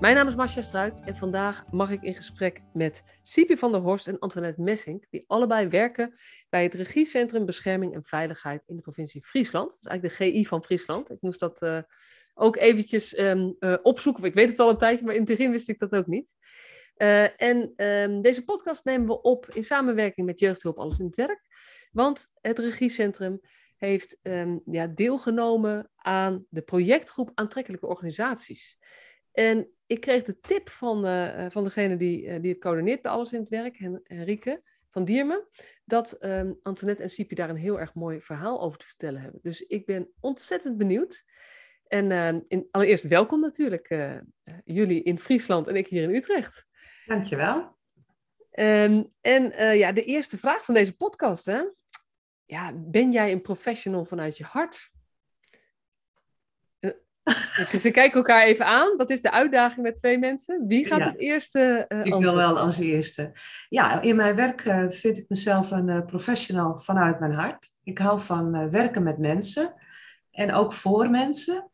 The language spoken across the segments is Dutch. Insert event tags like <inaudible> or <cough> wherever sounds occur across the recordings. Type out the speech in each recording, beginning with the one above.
Mijn naam is Marcia Struik en vandaag mag ik in gesprek met Sipi van der Horst en Antoinette Messing, die allebei werken bij het Regiecentrum Bescherming en Veiligheid in de provincie Friesland. Dat is eigenlijk de GI van Friesland. Ik moest dat uh, ook eventjes um, uh, opzoeken. Ik weet het al een tijdje, maar in het begin wist ik dat ook niet. Uh, en um, deze podcast nemen we op in samenwerking met Jeugdhulp Alles in het Werk. Want het Regiecentrum heeft um, ja, deelgenomen aan de projectgroep Aantrekkelijke Organisaties. En ik kreeg de tip van, uh, van degene die, uh, die het coördineert bij Alles in het Werk, Henrike van Diermen, dat um, Antoinette en Sipi daar een heel erg mooi verhaal over te vertellen hebben. Dus ik ben ontzettend benieuwd. En uh, in, allereerst welkom natuurlijk, jullie in Friesland en ik hier in Utrecht. Dankjewel. Um, en ja, de eerste vraag van deze podcast, hè? Ja, ben jij een professional vanuit je hart? <laughs> Dus we kijken elkaar even aan. Dat is de uitdaging met twee mensen. Wie gaat ja. het eerste uh, Ik wil wel als eerste. Ja, in mijn werk uh, vind ik mezelf een uh, professional vanuit mijn hart. Ik hou van werken met mensen en ook voor mensen.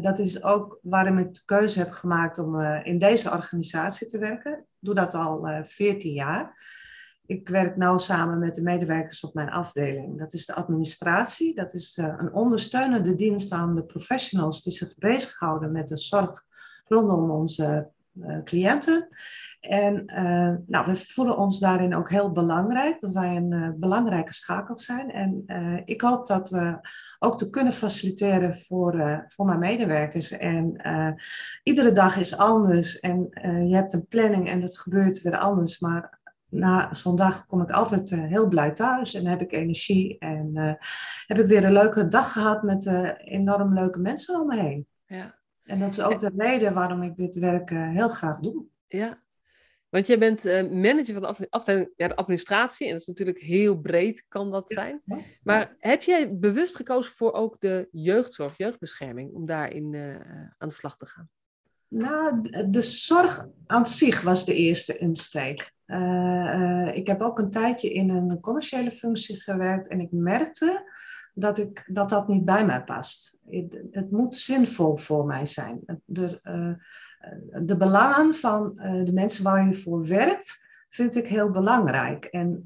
dat is ook waarom ik de keuze heb gemaakt om in deze organisatie te werken. Ik doe dat al 14 jaar. Ik werk nauw samen met de medewerkers op mijn afdeling. Dat is de administratie. Dat is uh, een ondersteunende dienst aan de professionals die zich bezighouden met de zorg rondom onze uh, cliënten. En uh, nou, we voelen ons daarin ook heel belangrijk, dat wij een belangrijke schakel zijn. En ik hoop dat ook te kunnen faciliteren voor, voor mijn medewerkers. En iedere dag is anders en je hebt een planning en het gebeurt weer anders. Maar na zo'n dag kom ik altijd uh, heel blij thuis en heb ik energie. En uh, heb ik weer een leuke dag gehad met uh, enorm leuke mensen om me heen. Ja. En dat is ook de reden waarom ik dit werk heel graag doe. Ja, want jij bent manager van de afdeling ja, de administratie. En dat is natuurlijk heel breed, kan dat zijn. Ja, maar heb jij bewust gekozen voor ook de jeugdzorg, jeugdbescherming, om daarin aan de slag te gaan? Nou, de zorg aan zich was de eerste insteek. Uh, uh, ik heb ook een tijdje in een commerciële functie gewerkt en ik merkte dat ik, dat, dat niet bij mij past. Het, het moet zinvol voor mij zijn. De, uh, de belangen van de mensen waar je voor werkt, vind ik heel belangrijk. En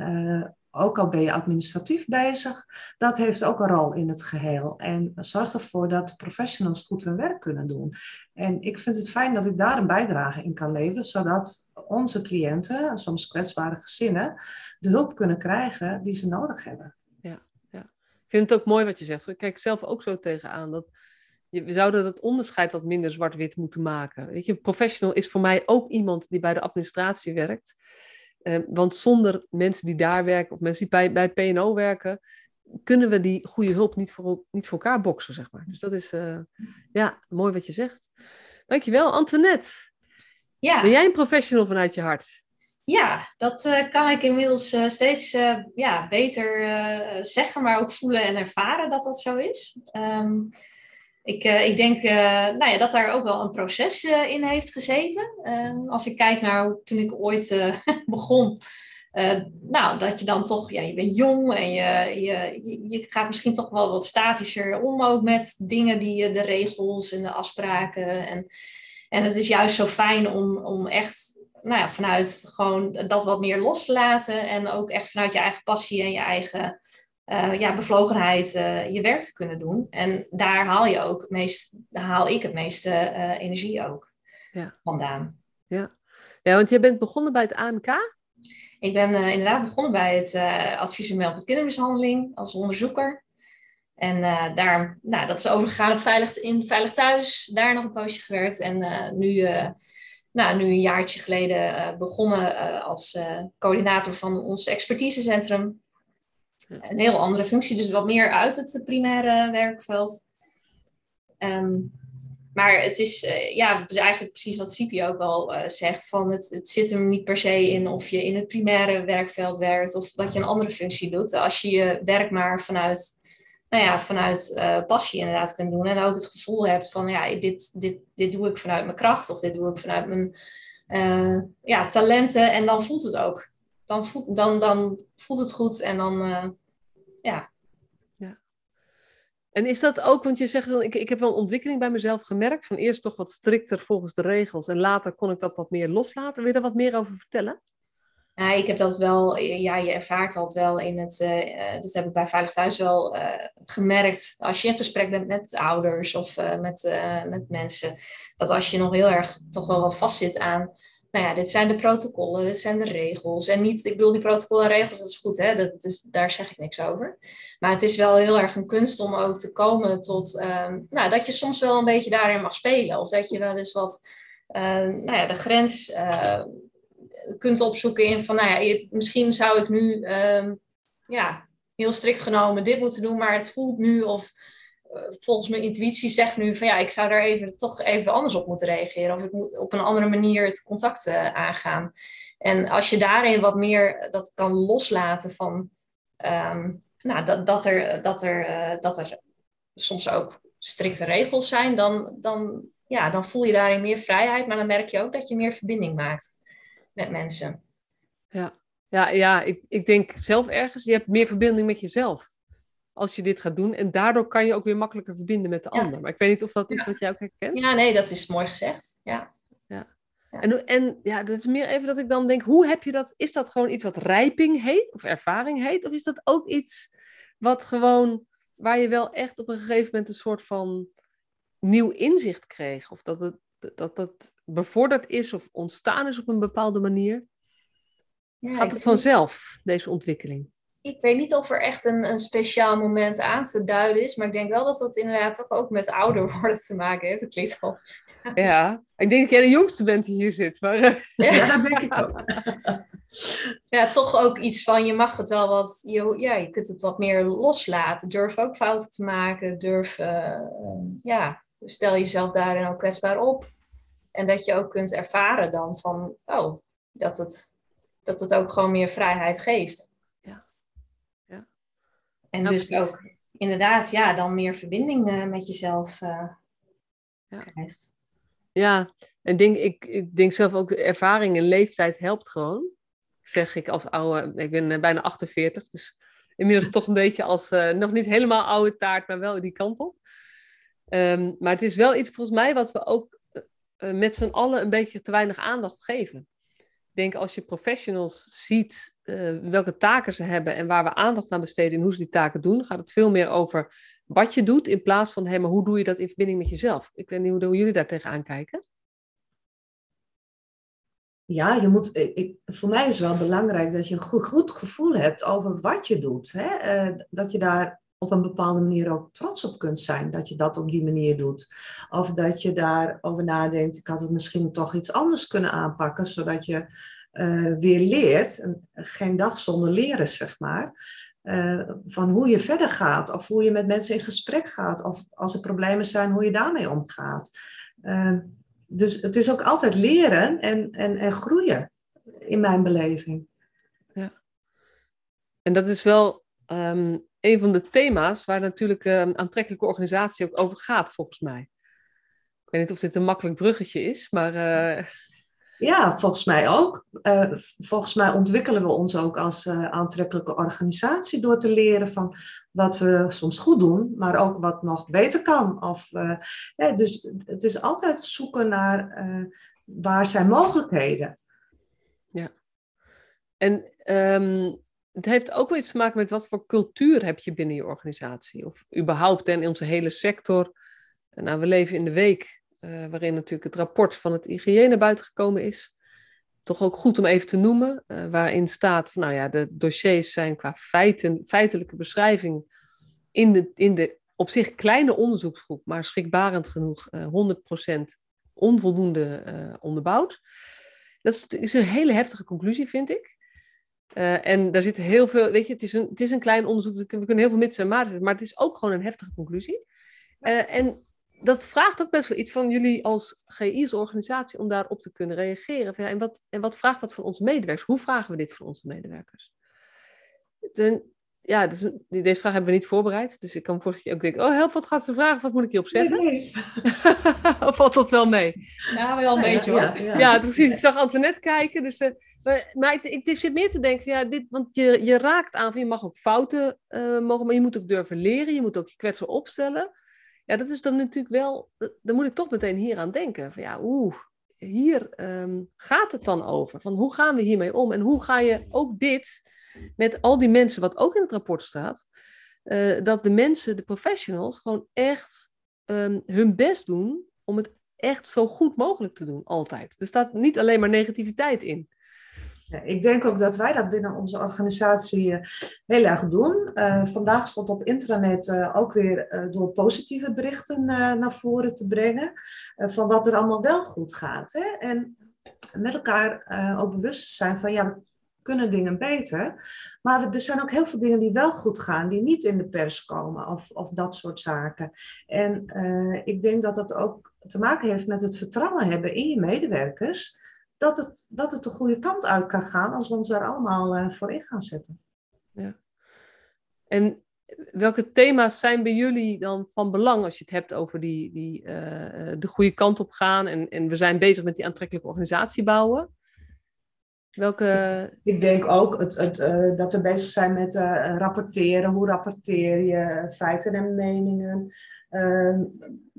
ook al ben je administratief bezig, dat heeft ook een rol in het geheel. En zorg ervoor dat professionals goed hun werk kunnen doen. En ik vind het fijn dat ik daar een bijdrage in kan leveren, zodat onze cliënten, soms kwetsbare gezinnen, de hulp kunnen krijgen die ze nodig hebben. Ja, ja. ik vind het ook mooi wat je zegt. Ik kijk zelf ook zo tegenaan dat we zouden dat onderscheid wat minder zwart-wit moeten maken. Weet je, professional is voor mij ook iemand die bij de administratie werkt. Uh, want zonder mensen die daar werken of mensen die bij, bij PNO werken, kunnen we die goede hulp niet voor, niet voor elkaar boksen, zeg maar. Dus dat is uh, ja, mooi wat je zegt. Dankjewel, Antoinette. Ja. Ben jij een professional vanuit je hart? Ja, dat uh, kan ik inmiddels uh, steeds uh, ja, beter zeggen, maar ook voelen en ervaren dat dat zo is. Um, ik, ik denk nou ja, dat daar ook wel een proces in heeft gezeten. Ehm, als ik kijk naar toen ik ooit <laughs> begon, nou, dat je dan toch, ja, je bent jong en je, je, je gaat misschien toch wel wat statischer om ook met dingen die de regels en de afspraken en en het is juist zo fijn om, om echt nou ja, vanuit gewoon dat wat meer los te laten. En ook echt vanuit je eigen passie en je eigen uh, ja, bevlogenheid uh, je werk te kunnen doen. En daar haal je ook meest, haal ik het meeste uh, energie ook ja. vandaan. Ja. ja, want je bent begonnen bij het AMK? Ik ben inderdaad begonnen bij het advies en meldpunt kindermishandeling als onderzoeker. En daar, nou, dat is overgegaan op Veilig, in Veilig Thuis, daar nog een poosje gewerkt. En nu, nou, nu een jaartje geleden begonnen als coördinator van ons expertisecentrum. Een heel andere functie, dus wat meer uit het primaire werkveld. Um, maar het is uh, ja, eigenlijk precies wat Sipi ook al uh, zegt. Van het, het zit hem niet per se in of je in het primaire werkveld werkt of dat je een andere functie doet. Als je je werk maar vanuit, nou ja, vanuit uh, passie inderdaad kunt doen. En ook het gevoel hebt van ja, dit, dit, dit doe ik vanuit mijn kracht of dit doe ik vanuit mijn ja, talenten. En dan voelt het ook. Dan voelt, dan, dan voelt het goed en dan ja, en is dat ook, want je zegt dan, ik, ik heb wel een ontwikkeling bij mezelf gemerkt, van eerst toch wat strikter volgens de regels en later kon ik dat wat meer loslaten. Wil je daar wat meer over vertellen? Ja, ik heb dat wel, ja, je ervaart dat wel in het, uh, dat heb ik bij Veilig Thuis wel uh, gemerkt. Als je in gesprek bent met ouders of uh, met, met mensen, dat als je nog heel erg toch wel wat vastzit aan nou ja, dit zijn de protocollen, dit zijn de regels. En niet, ik bedoel, die protocollen en regels, dat is goed, hè? Dat is, daar zeg ik niks over. Maar het is wel heel erg een kunst om ook te komen tot, um, nou, dat je soms wel een beetje daarin mag spelen. Of dat je wel eens wat, uh, nou ja, de grens uh, kunt opzoeken in van, nou ja, misschien zou ik nu, uh, ja, heel strikt genomen dit moeten doen, maar het voelt nu of eh, volgens mijn intuïtie zegt nu van ja, ik zou daar even toch even anders op moeten reageren. Of ik moet op een andere manier het contact uh, aangaan. En als je daarin wat meer dat kan loslaten van um, nou, dat, dat, er, dat, er, uh, dat er soms ook strikte regels zijn, dan, dan, ja, dan voel je daarin meer vrijheid. Maar dan merk je ook dat je meer verbinding maakt met mensen. Ja, ja, ja ik, ik denk zelf ergens, je hebt meer verbinding met jezelf als je dit gaat doen. En daardoor kan je ook weer makkelijker verbinden met de ander. Maar ik weet niet of dat is wat jij ook herkent. Ja, nee, dat is mooi gezegd. Ja. ja. En, en ja, dat is meer even dat ik dan denk, hoe heb je dat? Is dat gewoon iets wat rijping heet of ervaring heet? Of is dat ook iets wat gewoon, waar je wel echt op een gegeven moment een soort van nieuw inzicht kreeg? Of dat het, dat dat bevorderd is of ontstaan is op een bepaalde manier? Ja, Gaat het vanzelf, deze ontwikkeling? Ik weet niet of er echt een, een speciaal moment aan te duiden is, maar ik denk wel dat dat inderdaad toch ook met ouder <laughs> worden te maken heeft. Dat klinkt al. <laughs> Ja, ik denk dat jij de jongste bent die hier zit. Maar... Eh, <laughs> ja, dat denk ik ook. Ja, toch ook iets van je mag het wel wat, je, ja, je kunt het wat meer loslaten. Durf ook fouten te maken. Durf, uh, ja, stel jezelf daarin ook kwetsbaar op. En dat je ook kunt ervaren dan van, oh, dat het, dat het ook gewoon meer vrijheid geeft. En dus ook inderdaad, ja, dan meer verbinding uh, met jezelf uh, ja. krijgt. Ja, en denk, ik, ik denk zelf ook ervaring en leeftijd helpt gewoon. Zeg ik als oude, ik ben uh, bijna 48, dus inmiddels toch een beetje als, nog niet helemaal oude taart, maar wel die kant op. Um, maar het is wel iets volgens mij wat we ook met z'n allen een beetje te weinig aandacht geven denk als je professionals ziet uh, welke taken ze hebben en waar we aandacht aan besteden en hoe ze die taken doen, gaat het veel meer over wat je doet in plaats van hey, maar hoe doe je dat in verbinding met jezelf. Ik weet niet hoe, jullie daar tegenaan kijken. Ja, je moet, ik, voor mij is het wel belangrijk dat je een goed, gevoel hebt over wat je doet. Hè? Uh, dat je daar op een bepaalde manier ook trots op kunt zijn dat je dat op die manier doet. Of dat je daarover nadenkt, ik had het misschien toch iets anders kunnen aanpakken, zodat je uh, weer leert, geen dag zonder leren, zeg maar. Uh, van hoe je verder gaat, of hoe je met mensen in gesprek gaat, of als er problemen zijn, hoe je daarmee omgaat. Uh, dus het is ook altijd leren en, en, en groeien, in mijn beleving. Ja. En dat is wel um, een van de thema's waar natuurlijk een ehm, aantrekkelijke organisatie ook over gaat, volgens mij. Ik weet niet of dit een makkelijk bruggetje is, maar. Uh... Ja, volgens mij ook. Uh, volgens mij ontwikkelen we ons ook als uh, aantrekkelijke organisatie door te leren van wat we soms goed doen, maar ook wat nog beter kan. Of, ja, dus het is altijd zoeken naar waar zijn mogelijkheden. Ja. En um, het heeft ook wel iets te maken met wat voor cultuur heb je binnen je organisatie. Of überhaupt in onze hele sector. Nou, we leven in de week uh, waarin natuurlijk het rapport van het naar buiten gekomen is. Toch ook goed om even te noemen, uh, waarin staat van, nou ja, de dossiers zijn qua feiten, feitelijke beschrijving in de, in de op zich kleine onderzoeksgroep, maar schrikbarend genoeg, uh, eh, 100% onvoldoende onderbouwd. Dat is een hele heftige conclusie, vind ik. Uh, en daar zit heel veel, weet je, het is een, het is een klein onderzoek, we kunnen heel veel mits en maar, maar het is ook gewoon een heftige conclusie. Uh, en dat vraagt ook best wel iets van jullie als GI, als organisatie, om daarop te kunnen reageren. Ja, en, wat, en wat vraagt dat van onze medewerkers? Hoe vragen we dit van onze medewerkers? Ten, ja, dus, deze vraag hebben we niet voorbereid. Dus ik kan me ook denkt, oh help, wat gaat ze vragen? Wat moet ik hierop zeggen? Nee, <laughs> of valt dat wel mee? Ja, wel een beetje hoor. Ja, ja, precies. Ik zag Antoinette kijken. Dus, maar, ik, zit meer te denken, ja, dit, want je, je raakt aan je mag ook fouten uh, mogen, maar je moet ook durven leren. Je moet ook je kwetsen opstellen. Ja, dat is dan natuurlijk wel, dan moet ik toch meteen hier aan denken. Van ja, oeh, hier um, gaat het dan over. Van hoe gaan we hiermee om? En hoe ga je ook dit met al die mensen, wat ook in het rapport staat, uh, dat de mensen, de professionals, gewoon echt um, hun best doen om het echt zo goed mogelijk te doen, altijd. Er staat niet alleen maar negativiteit in. Ik denk ook dat wij dat binnen onze organisatie uh, heel erg doen. Uh, vandaag stond op intranet uh, ook weer door positieve berichten naar voren te brengen. van wat er allemaal wel goed gaat. Hè? En met elkaar ook bewust zijn van ja, kunnen dingen beter. Maar er zijn ook heel veel dingen die wel goed gaan, die niet in de pers komen of, of dat soort zaken. En ik denk dat dat ook te maken heeft met het vertrouwen hebben in je medewerkers. Dat het, dat het de goede kant uit kan gaan als we ons daar allemaal uh, voor in gaan zetten. Ja. En welke thema's zijn bij jullie dan van belang als je het hebt over die, die, uh, de goede kant op gaan? En, en we zijn bezig met die aantrekkelijke organisatie bouwen. Welke... Ik denk ook het, het, uh, dat we bezig zijn met uh, rapporteren. Hoe rapporteer je feiten en meningen? Uh,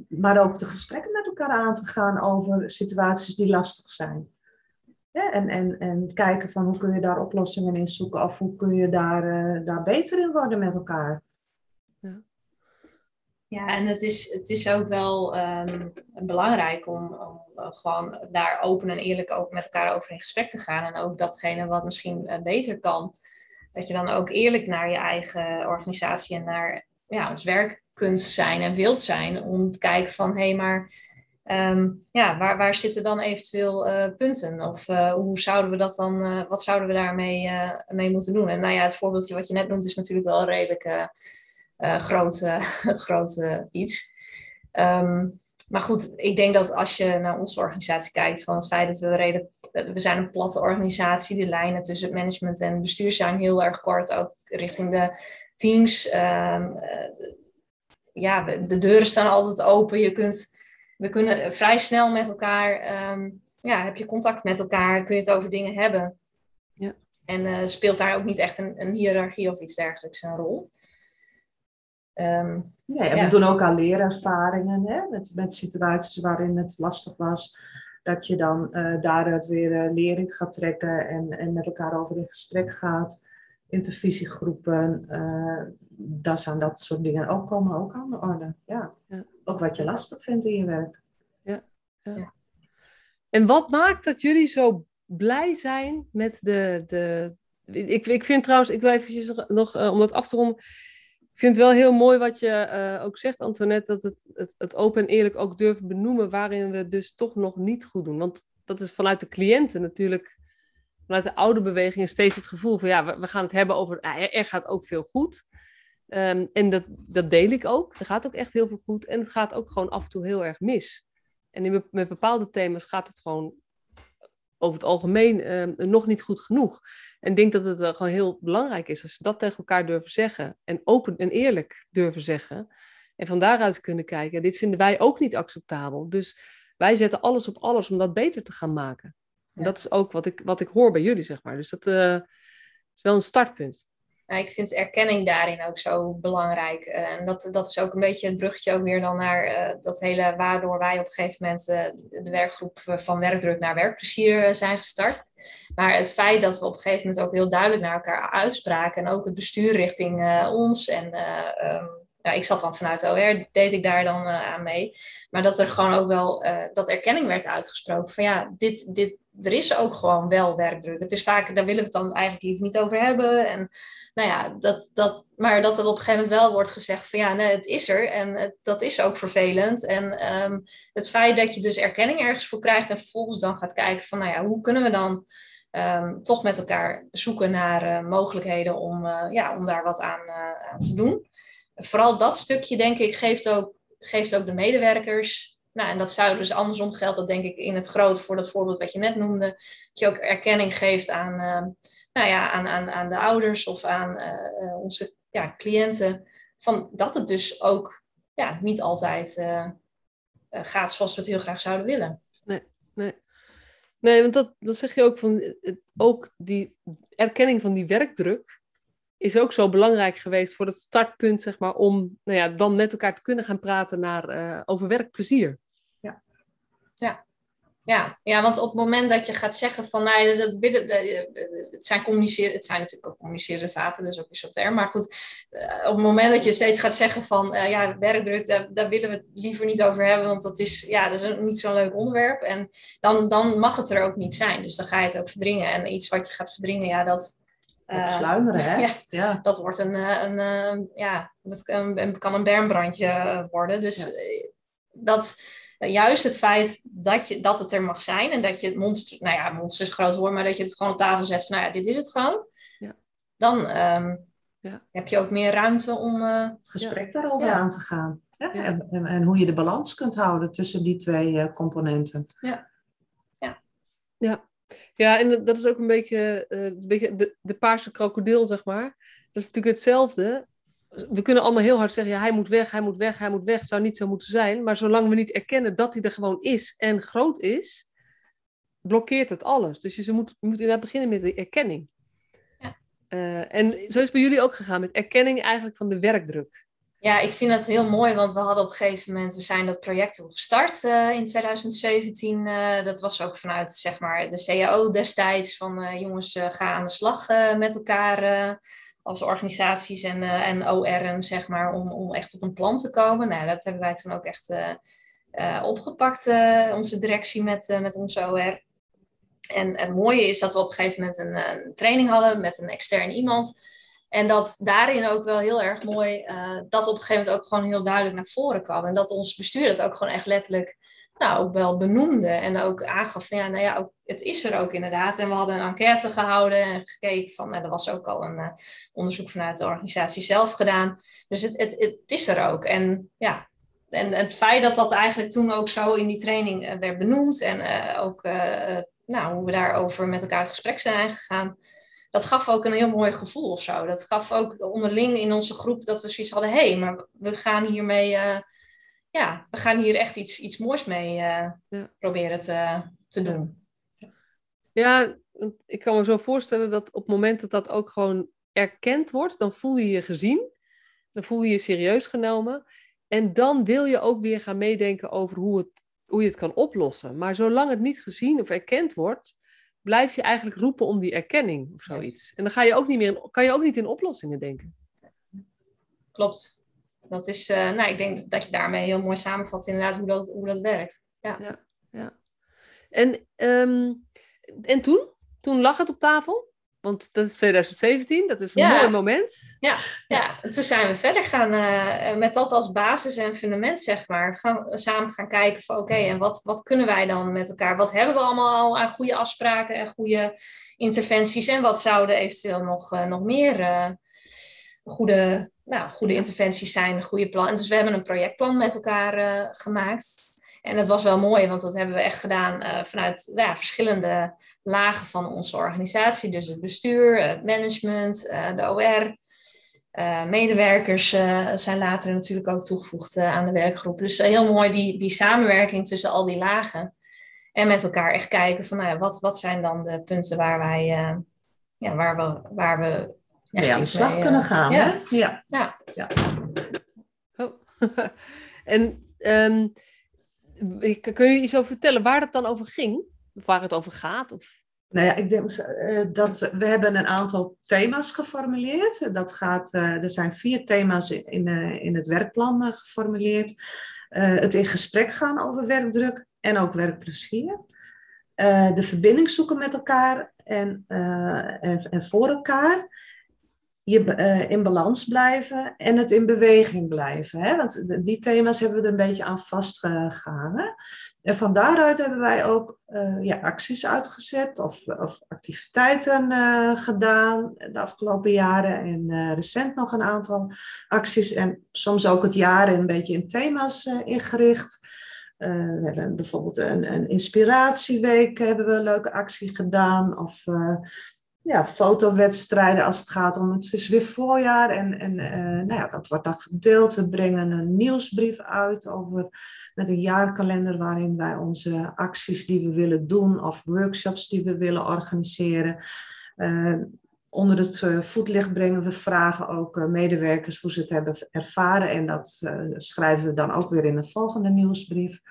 maar ook de gesprekken met elkaar aan te gaan over situaties die lastig zijn. Ja, en, en, en kijken van hoe kun je daar oplossingen in zoeken of hoe kun je daar, daar beter in worden met elkaar. Ja. Ja, en het is, het is ook wel um, belangrijk om, om uh, gewoon daar open en eerlijk ook met elkaar over in gesprek te gaan. En ook datgene wat misschien uh, beter kan, dat je dan ook eerlijk naar je eigen organisatie en naar ja, ons werk kunt zijn en wilt zijn. Om te kijken van, hé, hey, maar um, ja, waar, waar zitten dan eventueel uh, punten? Of hoe zouden we dat dan, wat zouden we daarmee mee moeten doen? En nou ja, het voorbeeldje wat je net noemt is natuurlijk wel redelijk grote, grote <laughs> iets. Um, maar goed, ik denk dat als je naar onze organisatie kijkt, van het feit dat we reden, we zijn een platte organisatie, de lijnen tussen het management en het bestuur zijn heel erg kort, ook richting de teams. Uh, ja, de deuren staan altijd open. Je kunt, we kunnen vrij snel met elkaar, um, ja, heb je contact met elkaar, kun je het over dingen hebben. Ja. En uh, speelt daar ook niet echt een, een hiërarchie of iets dergelijks een rol. Um, ja, we doen ook aan leerervaringen hè, met, met situaties waarin het lastig was. Dat je dan uh, daaruit weer uh, lering gaat trekken en, en met elkaar over in gesprek gaat. Intervisiegroepen, uh, daar zijn dat soort dingen ook komen ook aan de orde. Ja. ja. Ook wat je lastig vindt in je werk. Ja. ja. En wat maakt dat jullie zo blij zijn met de. de... Ik, ik vind trouwens, ik wil eventjes nog, om dat af te ronden ik vind het wel heel mooi wat je uh, ook zegt, Antoinette, dat het, het, het open en eerlijk ook durven benoemen waarin we dus toch nog niet goed doen. Want dat is vanuit de cliënten natuurlijk, vanuit de oude beweging steeds het gevoel van ja, we, we gaan het hebben over, uh, er gaat ook veel goed. Um, en dat, dat deel ik ook. Er gaat ook echt heel veel goed. En het gaat ook gewoon af en toe heel erg mis. En in, met bepaalde thema's gaat het gewoon over het algemeen uh, nog niet goed genoeg. En ik denk dat het uh, gewoon heel belangrijk is als we dat tegen elkaar durven zeggen. En open en eerlijk durven zeggen. En van daaruit kunnen kijken, dit vinden wij ook niet acceptabel. Dus wij zetten alles op alles om dat beter te gaan maken. En dat is ook wat ik, wat ik hoor bij jullie, zeg maar. Dus dat uh, is wel een startpunt. Nou, ik vind erkenning daarin ook zo belangrijk. Eh, en dat, dat is ook een beetje het bruggetje ook weer dan naar uh, dat hele waardoor wij op een gegeven moment uh, de werkgroep van werkdruk naar werkplezier zijn gestart. Maar het feit dat we op een gegeven moment ook heel duidelijk naar elkaar uitspraken en ook het bestuur richting ons en um, ja, ik zat dan vanuit OR, deed ik daar dan aan mee. Maar dat er gewoon ook wel dat erkenning werd uitgesproken van ja, dit, dit, er is ook gewoon wel werkdruk. Het is vaak, daar willen we het dan eigenlijk liever niet over hebben. En nou ja, dat, dat, maar dat er op een gegeven moment wel wordt gezegd van ja, nee, het is er en dat is ook vervelend. En um, het feit dat je dus erkenning ergens voor krijgt en vervolgens dan gaat kijken van nou ja, hoe kunnen we dan um, toch met elkaar zoeken naar uh, mogelijkheden om, ja, om daar wat aan, aan te doen. Vooral dat stukje denk ik geeft ook geeft ook de medewerkers nou, en dat zou dus andersom gelden, denk ik, in het groot voor dat voorbeeld wat je net noemde. Dat je ook erkenning geeft aan, uh, nou ja, aan, aan, aan de ouders of aan uh, onze ja, cliënten. Van dat het dus ook ja, niet altijd gaat zoals we het heel graag zouden willen. Nee, nee. Nee, want dat, dat zeg je ook van, ook die erkenning van die werkdruk is ook zo belangrijk geweest voor het startpunt, zeg maar, om nou ja, dan met elkaar te kunnen gaan praten naar, uh, over werkplezier. Ja. ja. Ja, ja, want op het moment dat je gaat zeggen van, nou, dat, het, zijn communiceren, het zijn natuurlijk ook communicerende vaten, dat is ook weer zo'n term. Maar goed, eh, op het moment dat je steeds gaat zeggen van, ja, werkdruk, daar, willen we het liever niet over hebben, want dat is, ja, dat is een, niet zo'n leuk onderwerp. En dan, dan mag het er ook niet zijn. Dus dan ga je het ook verdringen. En iets wat je gaat verdringen, ja, dat, uh, sluimeren, hè? <laughs> Ja, ja, Dat wordt een, een, een ja, dat kan, kan een bermbrandje worden. Dus ja. dat juist het feit dat, je, dat het er mag zijn en dat je het monster, nou ja, monster is groot hoor, maar dat je het gewoon op tafel zet van, nou ja, dit is het gewoon. Ja. Dan um, ja. heb je ook meer ruimte om uh, het gesprek daarover aan te gaan. En, en, en, hoe je de balans kunt houden tussen die twee uh, componenten. Ja. Ja. Ja. Ja, en dat is ook een beetje, uh, een beetje de, de paarse krokodil, zeg maar. Dat is natuurlijk hetzelfde we kunnen allemaal heel hard zeggen, ja, hij moet weg, hij moet weg, hij moet weg. Het zou niet zo moeten zijn. Maar zolang we niet erkennen dat hij er gewoon is en groot is, blokkeert het alles. Dus je moet, je moet inderdaad beginnen met de erkenning. Ja. Uh, en zo is het bij jullie ook gegaan, met erkenning eigenlijk van de werkdruk. Ja, ik vind dat heel mooi, want we hadden op een gegeven moment, we zijn dat project gestart uh, in 2017. Uh, eh, dat was ook vanuit zeg maar, de CAO destijds, van jongens, ga aan de slag met elkaar als organisaties en, en OR'en, zeg maar, om, om echt tot een plan te komen. Nou, dat hebben wij toen ook echt opgepakt, onze directie met, met onze OR. En het mooie is dat we op een gegeven moment een, een training hadden met een extern iemand. En dat daarin ook wel heel erg mooi, dat op een gegeven moment ook gewoon heel duidelijk naar voren kwam. En dat ons bestuur dat ook gewoon echt letterlijk nou, ook wel benoemde en ook aangaf van ja, nou ja, ook, het is er ook inderdaad. En we hadden een enquête gehouden en gekeken van, nou, er was ook al een uh, onderzoek vanuit de organisatie zelf gedaan. Dus het, het, het is er ook. En ja, en het feit dat dat eigenlijk toen ook zo in die training uh, werd benoemd en ook nou, hoe we daarover met elkaar het gesprek zijn gegaan, dat gaf ook een heel mooi gevoel of zo. Dat gaf ook onderling in onze groep dat we zoiets hadden, hé, hey, maar we gaan hiermee ja, we gaan hier echt iets, iets moois mee uh, ja. proberen te, te doen. Ja, ik kan me zo voorstellen dat op het moment dat dat ook gewoon erkend wordt, dan voel je je gezien, dan voel je je serieus genomen. En dan wil je ook weer gaan meedenken over hoe, het, hoe je het kan oplossen. Maar zolang het niet gezien of erkend wordt, blijf je eigenlijk roepen om die erkenning of zoiets. En dan ga je ook niet meer in, kan je ook niet in oplossingen denken. Klopt dat is, uh, nou, ik denk dat je daarmee heel mooi samenvat inderdaad hoe dat, hoe dat werkt. Ja, ja. ja. En, um, en toen? Toen lag het op tafel? Want dat is 2017, dat is een mooi moment. Ja, ja, en toen zijn we verder gaan uh, met dat als basis en fundament, zeg maar. Gaan, samen gaan kijken van oké, en wat, wat kunnen wij dan met elkaar? Wat hebben we allemaal al aan goede afspraken en goede interventies? En wat zouden eventueel nog, uh, nog meer uh, goede nou, goede interventies zijn, goede plan. En dus we hebben een projectplan met elkaar gemaakt. En dat was wel mooi, want dat hebben we echt gedaan uh, vanuit ja, verschillende lagen van onze organisatie. Dus het bestuur, het management, uh, de OR. medewerkers zijn later natuurlijk ook toegevoegd aan de werkgroep. Dus heel mooi die, die samenwerking tussen al die lagen. En met elkaar echt kijken van nou ja, wat, wat zijn dan de punten waar wij ja, waar we, waar we ja, aan de slag kunnen gaan. Ja. Hè? Ja. ja. ja. Oh. <laughs> en um, kun je iets over vertellen waar het dan over ging? Of waar het over gaat? Of... Nou ja, ik denk uh, dat we, hebben een aantal thema's geformuleerd. Dat gaat, uh, er zijn vier thema's in, in het werkplan geformuleerd. het in gesprek gaan over werkdruk en ook werkplezier. de verbinding zoeken met elkaar en, en, en voor elkaar je uh, in balans blijven en het in beweging blijven. Hè? Want die thema's hebben we er een beetje aan vastgehangen. En van daaruit hebben wij ook uh, ja, acties uitgezet of, of activiteiten uh, gedaan de afgelopen jaren. En recent nog een aantal acties. En soms ook het jaar een beetje in thema's ingericht. we hebben bijvoorbeeld een, een inspiratieweek hebben we een leuke actie gedaan. Of ja, fotowedstrijden als het gaat om het is weer voorjaar en, en uh, nou ja, dat wordt dan gedeeld. We brengen een nieuwsbrief uit over, met een jaarkalender waarin wij onze acties die we willen doen of workshops die we willen organiseren uh, onder het uh, voetlicht brengen. We vragen ook medewerkers hoe ze het hebben ervaren en dat schrijven we dan ook weer in een volgende nieuwsbrief.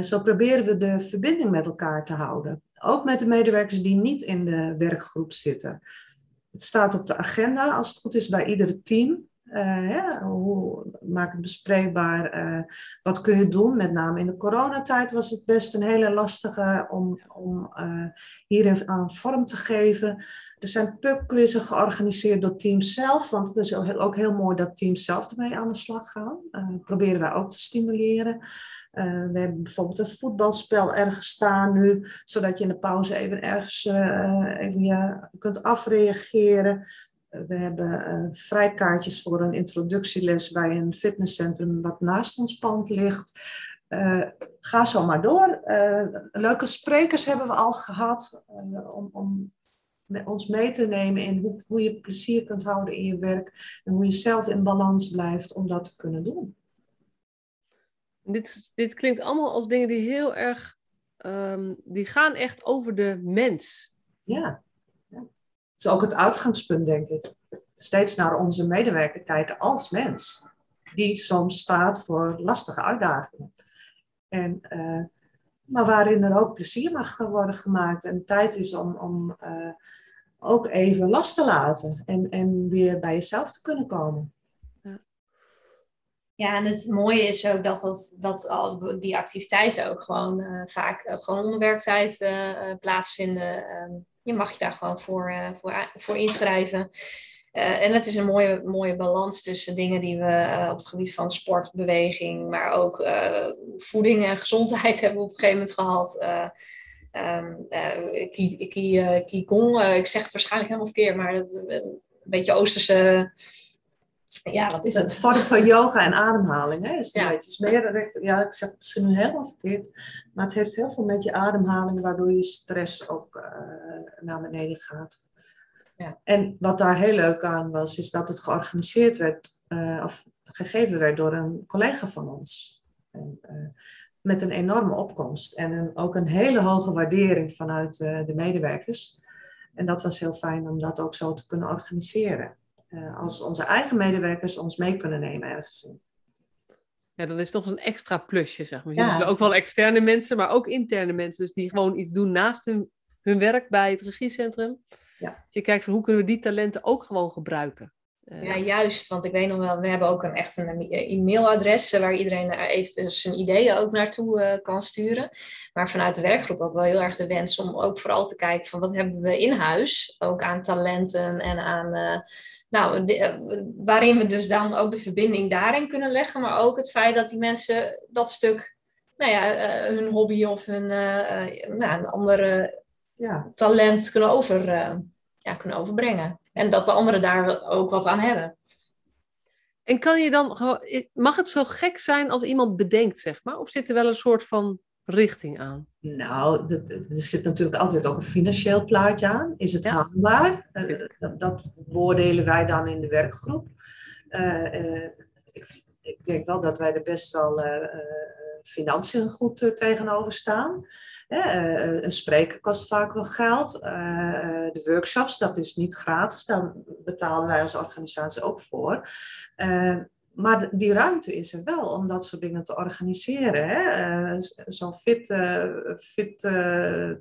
zo proberen we de verbinding met elkaar te houden. Ook met de medewerkers die niet in de werkgroep zitten. Het staat op de agenda, als het goed is, bij ieder team. Uh, ja, hoe, maak het bespreekbaar. Uh, wat kun je doen? Met name in de coronatijd was het best een hele lastige om, om uh, hierin aan vorm te geven. Er zijn pubquizzen georganiseerd door teams zelf, want het is ook heel mooi dat teams zelf ermee aan de slag gaan. proberen wij ook te stimuleren. Uh, we hebben bijvoorbeeld een voetbalspel ergens staan nu, zodat je in de pauze even ergens even, ja, kunt afreageren. Uh, we hebben vrijkaartjes voor een introductieles bij een fitnesscentrum wat naast ons pand ligt. ga zo maar door. leuke sprekers hebben we al gehad om, om ons mee te nemen in hoe, hoe je plezier kunt houden in je werk en hoe je zelf in balans blijft om dat te kunnen doen. Dit, dit klinkt allemaal als dingen die heel erg, um, die gaan echt over de mens. Ja. Dat is ook het uitgangspunt, denk ik. Steeds naar onze medewerker kijken als mens. Die soms staat voor lastige uitdagingen. En, uh, maar waarin er ook plezier mag worden gemaakt en tijd is om, om uh, ook even last te laten en, en weer bij jezelf te kunnen komen. Ja, en het mooie is ook dat, dat, dat al die activiteiten ook gewoon uh, vaak uh, gewoon onder werktijd uh, plaatsvinden. Ehm, je mag je daar gewoon voor, voor, voor inschrijven. en het is een mooie, mooie balans tussen dingen die we op het gebied van sport, beweging, maar ook voeding en gezondheid <laughs> hebben op een gegeven moment gehad. Um, Qigong, ik zeg het waarschijnlijk helemaal verkeerd, maar dat, een beetje Oosterse ja, wat is het? Het vorm van yoga en ademhaling. Hè, is ja. Het is meer, ja, ik zeg het misschien nu helemaal verkeerd, maar het heeft heel veel met je ademhaling, waardoor je stress ook uh, naar beneden gaat. Ja. En wat daar heel leuk aan was, is dat het georganiseerd werd, uh, of gegeven werd door een collega van ons. En, uh, met een enorme opkomst en een, ook een hele hoge waardering vanuit de medewerkers. En dat was heel fijn om dat ook zo te kunnen organiseren. Eh, als onze eigen medewerkers ons mee kunnen nemen ergens in. Ja, dat is toch een extra plusje, zeg maar. Ja. Dus ook wel externe mensen, maar ook interne mensen. Dus die gewoon iets doen naast hun, hun werk bij het regiecentrum. Ja. Dus je kijkt van hoe kunnen we die talenten ook gewoon gebruiken. Uh, ja, juist. Want ik weet nog wel, we hebben ook een, echt een e-mailadres waar iedereen even zijn ideeën ook naartoe uh, kan sturen. Maar vanuit de werkgroep ook wel heel erg de wens om ook vooral te kijken van wat hebben we in huis. Ook aan talenten en aan... Uh, nou, eh, waarin we dus dan ook de verbinding daarin kunnen leggen, maar ook het feit dat die mensen dat stuk, nou ja, hun hobby of hun nou, een andere ja. talent kunnen, over, ja, kunnen overbrengen. En dat de anderen daar ook wat aan hebben. En kan je dan mag het zo gek zijn als iemand bedenkt, zeg maar? Of zit er wel een soort van richting aan? Nou, er zit natuurlijk altijd ook een financieel plaatje aan. Is het haalbaar? Uh, dat, dat, beoordelen wij dan in de werkgroep. Uh, uh, ik, ik, denk wel dat wij er best wel financiën goed tegenover staan. Een spreker kost vaak wel geld. de workshops, dat is niet gratis. Daar betalen wij als organisatie ook voor. Maar die ruimte is er wel om dat soort dingen te organiseren. Zo'n Fit, fit uh,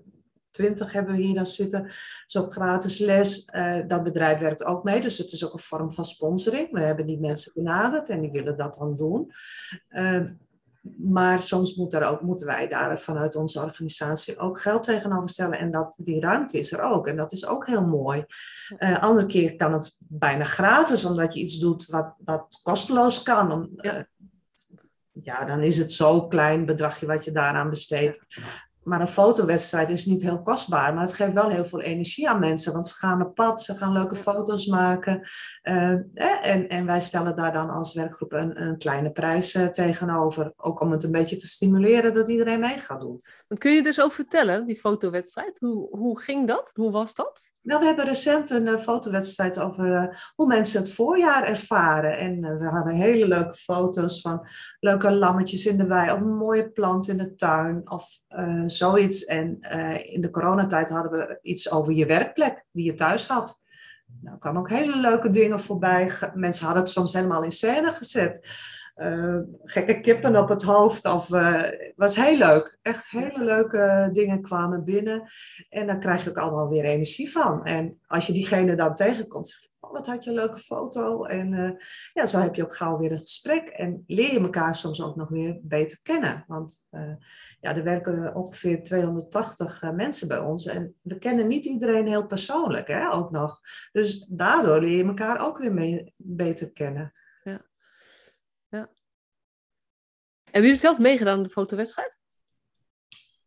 20 hebben we hier dan zitten. Zo'n gratis les. Eh, dat bedrijf werkt ook mee. Dus het is ook een vorm van sponsoring. We hebben die mensen benaderd en die willen dat dan doen. Maar soms moet er ook, moeten wij daar vanuit onze organisatie ook geld tegenover stellen. En dat, die ruimte is er ook. En dat is ook heel mooi. Uh, andere keer kan het bijna gratis, omdat je iets doet wat, wat kosteloos kan. Om, ja. ja. dan is het zo'n klein bedragje wat je daaraan besteedt maar een fotowedstrijd is niet heel kostbaar, maar het geeft wel heel veel energie aan mensen, want ze gaan op pad, ze gaan leuke foto's maken. Uh, en, en wij stellen daar dan als werkgroep een, een kleine prijs uh, tegenover, ook om het een beetje te stimuleren dat iedereen mee gaat doen. Kun je dus over vertellen, die fotowedstrijd? Hoe, hoe ging dat? Hoe was dat? Nou, we hebben recent een uh, fotowedstrijd over hoe mensen het voorjaar ervaren. En we hadden hele leuke foto's van leuke lammetjes in de wei of een mooie plant in de tuin of zoiets. En in de coronatijd hadden we iets over je werkplek die je thuis had. Nou, kwamen ook hele leuke dingen voorbij. Mensen hadden het soms helemaal in scène gezet uh, gekke kippen op het hoofd. Of, uh, was heel leuk. Echt hele leuke dingen kwamen binnen. En daar krijg je ook allemaal weer energie van. En als je diegene dan tegenkomt, oh, wat had je een leuke foto. En uh, ja, zo heb je ook gauw weer een gesprek. En leer je elkaar soms ook nog weer beter kennen. Want ja, er werken ongeveer 280 mensen bij ons. En we kennen niet iedereen heel persoonlijk, hè, ook nog. Dus daardoor leer je elkaar ook weer mee, beter kennen. Hebben jullie zelf meegedaan aan de fotowedstrijd?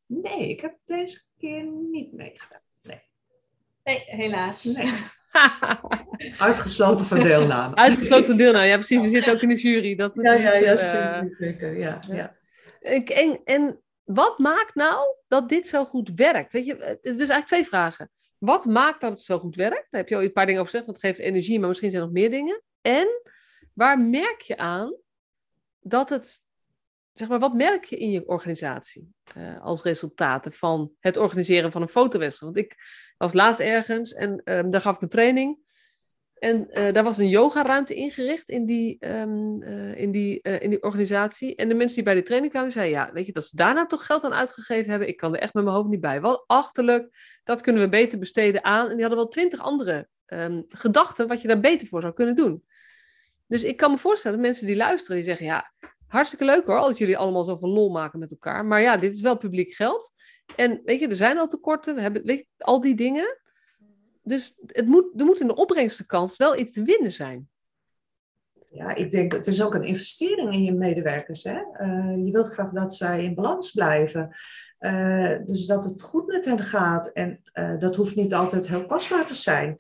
Nee, ik heb deze keer niet meegedaan. Nee, nee helaas. Nee. <laughs> Uitgesloten van deelname. Uitgesloten van deelname, ja precies. We zitten ook in de jury. Dat ja, ja, ja, uh, zeker. Ja, ja. En, en wat maakt nou dat dit zo goed werkt? Weet je, dus eigenlijk twee vragen. Wat maakt dat het zo goed werkt? Daar heb je al een paar dingen over gezegd, want het geeft energie, maar misschien zijn er nog meer dingen. En waar merk je aan dat het zeg maar, wat merk je in je organisatie uh, als resultaten van het organiseren van een fotowedstrijd? Want ik was laatst ergens en um, daar gaf ik een training. En uh, daar was een yogaruimte ingericht in die, um, in, die, in die organisatie. En de mensen die bij die training kwamen, zeiden: Ja, weet je, dat ze daar nou toch geld aan uitgegeven hebben, ik kan er echt met mijn hoofd niet bij. Wat achterlijk, dat kunnen we beter besteden aan. En die hadden wel twintig andere um, gedachten wat je daar beter voor zou kunnen doen. Dus ik kan me voorstellen, mensen die luisteren, die zeggen: Ja, hartstikke leuk hoor, dat jullie allemaal zoveel lol maken met elkaar. Maar ja, dit is wel publiek geld. En weet je, er zijn al tekorten, we hebben weet al die dingen. Dus het moet, er moet in de opbrengstenkans wel iets te winnen zijn. Ja, ik denk, het is ook een investering in je medewerkers. Hè? Uh, je wilt graag dat zij in balans blijven. Uh, dus dat het goed met hen gaat. En uh, dat hoeft niet altijd heel kostbaar te zijn.